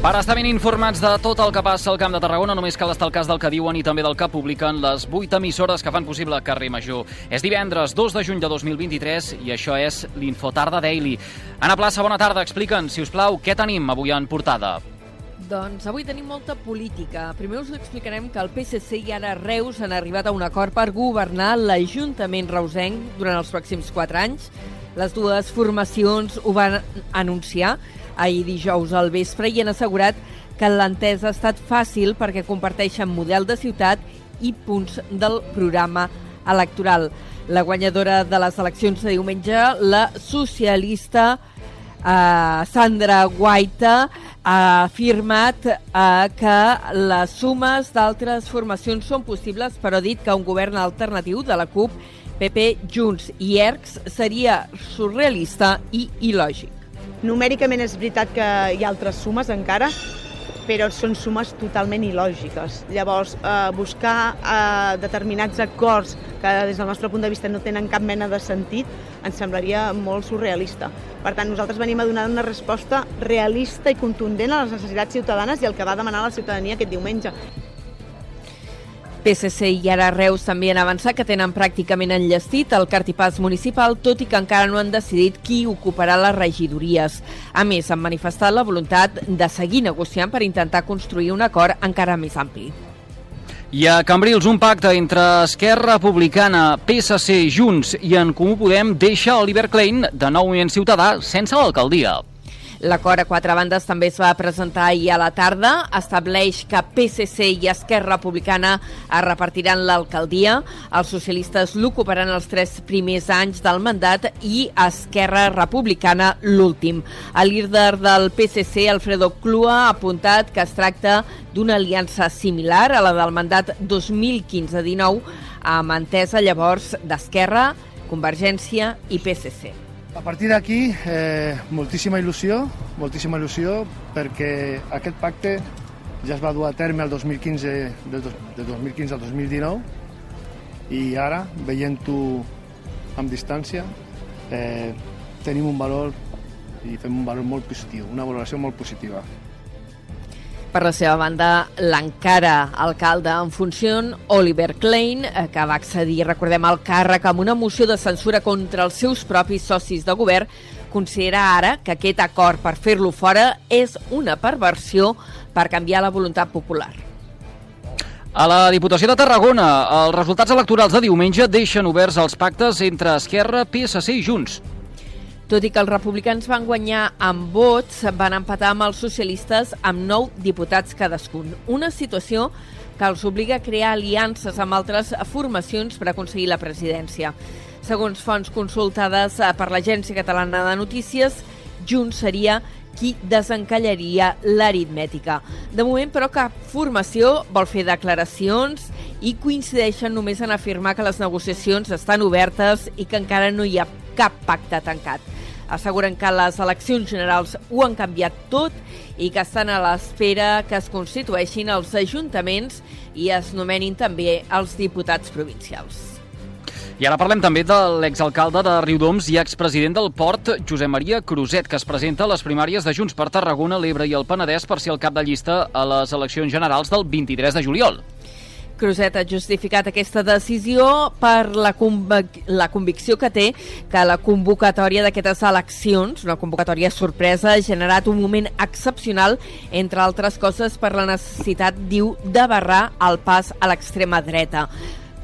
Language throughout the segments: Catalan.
Per estar ben informats de tot el que passa al Camp de Tarragona, només cal estar al cas del que diuen i també del que publiquen les 8 emissores que fan possible Carrer Major. És divendres 2 de juny de 2023 i això és l'Infotarda Daily. Anna Plaça, bona tarda. Explica'ns, si us plau, què tenim avui en portada? Doncs avui tenim molta política. Primer us explicarem que el PSC i ara Reus han arribat a un acord per governar l'Ajuntament reusenc durant els pròxims 4 anys. Les dues formacions ho van anunciar ahir dijous al vespre i han assegurat que l'entesa ha estat fàcil perquè comparteixen model de ciutat i punts del programa electoral. La guanyadora de les eleccions de diumenge, la socialista eh, Sandra Guaita, ha afirmat eh, que les sumes d'altres formacions són possibles, però ha dit que un govern alternatiu de la CUP, PP, Junts i ERCS seria surrealista i il·lògic. Numèricament és veritat que hi ha altres sumes encara, però són sumes totalment il·lògiques. Llavors, eh, buscar eh, determinats acords que des del nostre punt de vista no tenen cap mena de sentit ens semblaria molt surrealista. Per tant, nosaltres venim a donar una resposta realista i contundent a les necessitats ciutadanes i el que va demanar la ciutadania aquest diumenge. PSC i ara Reus també han avançat que tenen pràcticament enllestit el cartipàs municipal, tot i que encara no han decidit qui ocuparà les regidories. A més, han manifestat la voluntat de seguir negociant per intentar construir un acord encara més ampli. I a Cambrils, un pacte entre Esquerra Republicana, PSC, Junts i en Comú Podem deixa Oliver Klein, de nou moviment ciutadà, sense l'alcaldia. L'acord a quatre bandes també es va presentar ahir a la tarda. Estableix que PSC i Esquerra Republicana es repartiran l'alcaldia. Els socialistes l'ocuparan els tres primers anys del mandat i Esquerra Republicana l'últim. El líder del PSC, Alfredo Clua, ha apuntat que es tracta d'una aliança similar a la del mandat 2015-19, amb entesa llavors d'Esquerra, Convergència i PSC. A partir d'aquí, eh, moltíssima il·lusió, moltíssima il·lusió, perquè aquest pacte ja es va dur a terme el 2015, del, del 2015 al 2019, i ara, veient-ho amb distància, eh, tenim un valor i fem un valor molt positiu, una valoració molt positiva. Per la seva banda, l'encara alcalde en funció, Oliver Klein, eh, que va accedir, recordem, al càrrec amb una moció de censura contra els seus propis socis de govern, considera ara que aquest acord per fer-lo fora és una perversió per canviar la voluntat popular. A la Diputació de Tarragona, els resultats electorals de diumenge deixen oberts els pactes entre Esquerra, PSC i Junts. Tot i que els republicans van guanyar amb vots, van empatar amb els socialistes amb nou diputats cadascun. Una situació que els obliga a crear aliances amb altres formacions per aconseguir la presidència. Segons fonts consultades per l'Agència Catalana de Notícies, Junts seria qui desencallaria l'aritmètica. De moment, però, cap formació vol fer declaracions i coincideixen només en afirmar que les negociacions estan obertes i que encara no hi ha cap pacte tancat. Asseguren que les eleccions generals ho han canviat tot i que estan a l'espera que es constitueixin els ajuntaments i es nomenin també els diputats provincials. I ara parlem també de l'exalcalde de Riudoms i expresident del Port, Josep Maria Cruzet, que es presenta a les primàries de Junts per Tarragona, l'Ebre i el Penedès per ser el cap de llista a les eleccions generals del 23 de juliol. Cruzet ha justificat aquesta decisió per la, convic la convicció que té que la convocatòria d'aquestes eleccions, una convocatòria sorpresa, ha generat un moment excepcional, entre altres coses per la necessitat, diu, de barrar el pas a l'extrema dreta.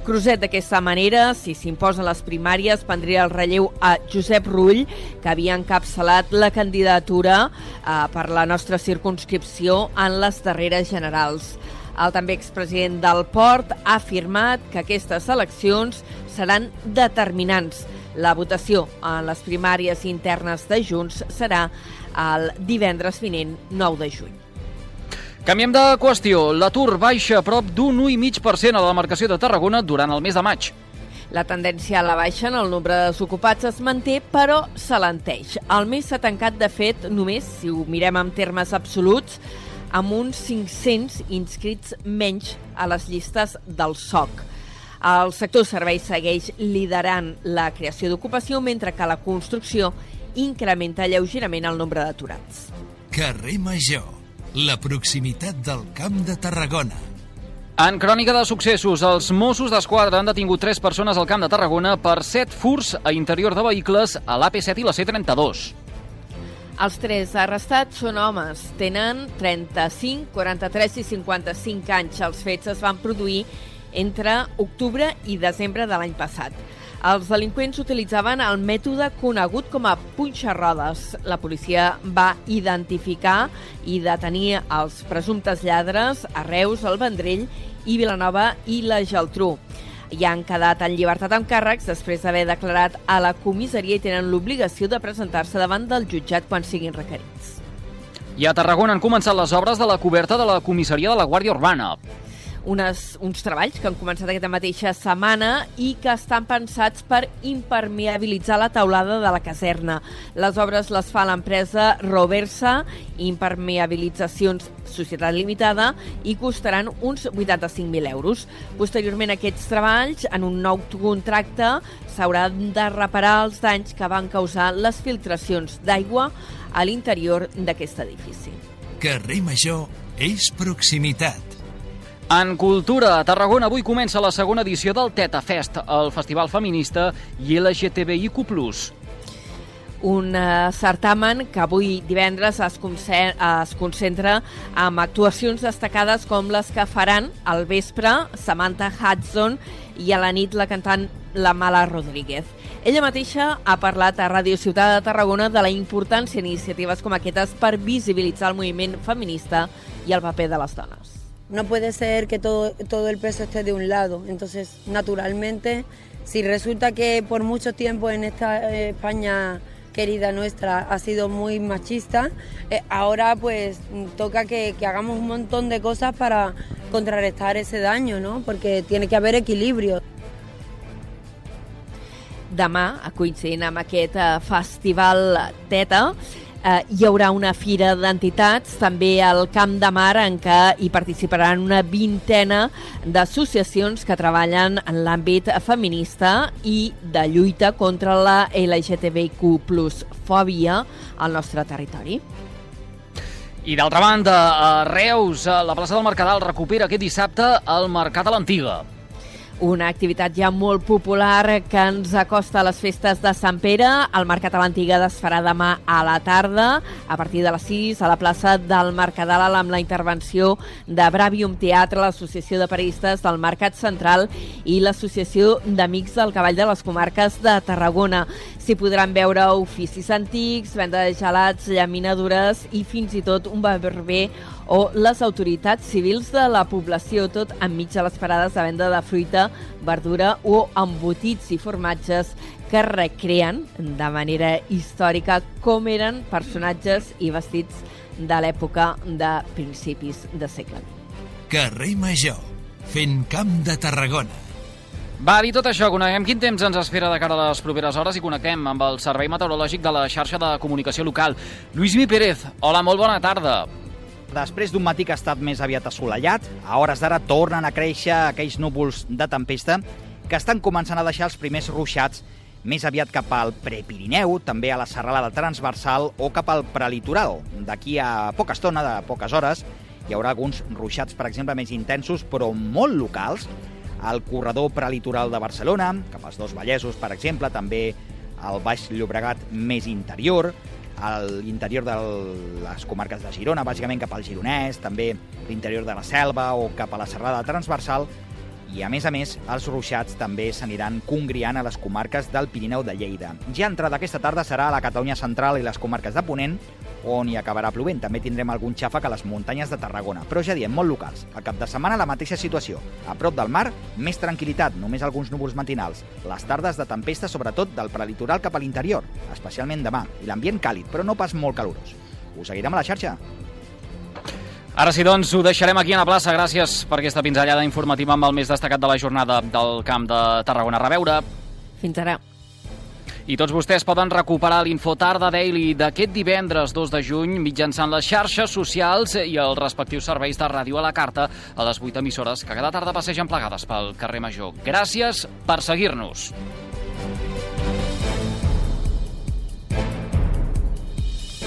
Cruzet d'aquesta manera, si s'imposen les primàries, prendria el relleu a Josep Rull, que havia encapçalat la candidatura eh, per la nostra circunscripció en les darreres generals. El també expresident del Port ha afirmat que aquestes eleccions seran determinants. La votació en les primàries internes de Junts serà el divendres vinent 9 de juny. Canviem de qüestió. L'atur baixa a prop d'un 1,5% a la demarcació de Tarragona durant el mes de maig. La tendència a la baixa en el nombre de desocupats es manté, però s'alenteix. El mes s'ha tancat, de fet, només, si ho mirem en termes absoluts, amb uns 500 inscrits menys a les llistes del SOC. El sector serveis segueix liderant la creació d'ocupació, mentre que la construcció incrementa lleugerament el nombre d'aturats. Carrer Major, la proximitat del Camp de Tarragona. En crònica de successos, els Mossos d'Esquadra han detingut tres persones al Camp de Tarragona per set furs a interior de vehicles a l'AP7 i la C32. Els tres arrestats són homes. Tenen 35, 43 i 55 anys. Els fets es van produir entre octubre i desembre de l'any passat. Els delinqüents utilitzaven el mètode conegut com a punxarrodes. La policia va identificar i detenir els presumptes lladres a Reus, el Vendrell i Vilanova i la Geltrú. I han quedat en llibertat amb càrrecs després d'haver declarat a la comissaria i tenen l'obligació de presentar-se davant del jutjat quan siguin requerits. I a Tarragona han començat les obres de la coberta de la comissaria de la Guàrdia Urbana unes, uns treballs que han començat aquesta mateixa setmana i que estan pensats per impermeabilitzar la taulada de la caserna. Les obres les fa l'empresa Roversa, Impermeabilitzacions Societat Limitada, i costaran uns 85.000 euros. Posteriorment, aquests treballs, en un nou contracte, s'hauran de reparar els danys que van causar les filtracions d'aigua a l'interior d'aquest edifici. Carrer Major és proximitat. En cultura, a Tarragona avui comença la segona edició del Teta Fest, el festival feminista i LGTBIQ+. Un uh, certamen que avui divendres es, es concentra amb actuacions destacades com les que faran al vespre Samantha Hudson i a la nit la cantant la Mala Rodríguez. Ella mateixa ha parlat a Ràdio Ciutat de Tarragona de la importància d'iniciatives com aquestes per visibilitzar el moviment feminista i el paper de les dones. No puede ser que todo, todo el peso esté de un lado. Entonces, naturalmente, si resulta que por mucho tiempo en esta eh, España querida nuestra ha sido muy machista, eh, ahora pues toca que, hagamos un montón de cosas para contrarrestar ese daño, ¿no? Porque tiene que haber equilibrio. Demà, coincidint amb aquest eh, festival TETA, eh, hi haurà una fira d'entitats també al Camp de Mar en què hi participaran una vintena d'associacions que treballen en l'àmbit feminista i de lluita contra la LGTBIQ fòbia al nostre territori. I d'altra banda, a Reus, la plaça del Mercadal recupera aquest dissabte el Mercat a l'Antiga una activitat ja molt popular que ens acosta a les festes de Sant Pere. El Mercat a l'Antiga es farà demà a la tarda, a partir de les 6, a la plaça del Mercadal, amb la intervenció de Bravium Teatre, l'Associació de Periodistes del Mercat Central i l'Associació d'Amics del Cavall de les Comarques de Tarragona. S'hi podran veure oficis antics, venda de gelats, llaminadures i fins i tot un barber o les autoritats civils de la població, tot enmig de les parades de venda de fruita, verdura o embotits i formatges que recreen de manera històrica com eren personatges i vestits de l'època de principis de segle. Carrer Major, fent camp de Tarragona. Va, dir tot això, coneguem quin temps ens espera de cara a les properes hores i connectem amb el Servei Meteorològic de la xarxa de comunicació local. Lluís Mi Pérez, hola, molt bona tarda. Després d'un matí que ha estat més aviat assolellat, a hores d'ara tornen a créixer aquells núvols de tempesta que estan començant a deixar els primers ruixats més aviat cap al Prepirineu, també a la serralada transversal o cap al prelitoral. D'aquí a poca estona, de poques hores, hi haurà alguns ruixats, per exemple, més intensos, però molt locals, al corredor prelitoral de Barcelona, cap als dos Vallesos, per exemple, també al Baix Llobregat més interior, a l'interior de les comarques de Girona, bàsicament cap al Gironès, també l'interior de la Selva o cap a la Serrada Transversal, i, a més a més, els ruixats també s'aniran congriant a les comarques del Pirineu de Lleida. Ja entrada aquesta tarda serà a la Catalunya central i les comarques de Ponent, on hi acabarà plovent. També tindrem algun xàfec a les muntanyes de Tarragona, però ja diem, molt locals. Al cap de setmana la mateixa situació. A prop del mar, més tranquil·litat, només alguns núvols matinals. Les tardes de tempesta, sobretot del prelitoral cap a l'interior, especialment demà, i l'ambient càlid, però no pas molt calorós. Us seguirem a la xarxa. Ara sí, doncs, ho deixarem aquí a la plaça. Gràcies per aquesta pinzellada informativa amb el més destacat de la jornada del Camp de Tarragona. A reveure. Fins ara. I tots vostès poden recuperar l'Infotarda Daily d'aquest divendres 2 de juny mitjançant les xarxes socials i els respectius serveis de ràdio a la carta a les 8 emissores que cada tarda passegen plegades pel carrer Major. Gràcies per seguir-nos.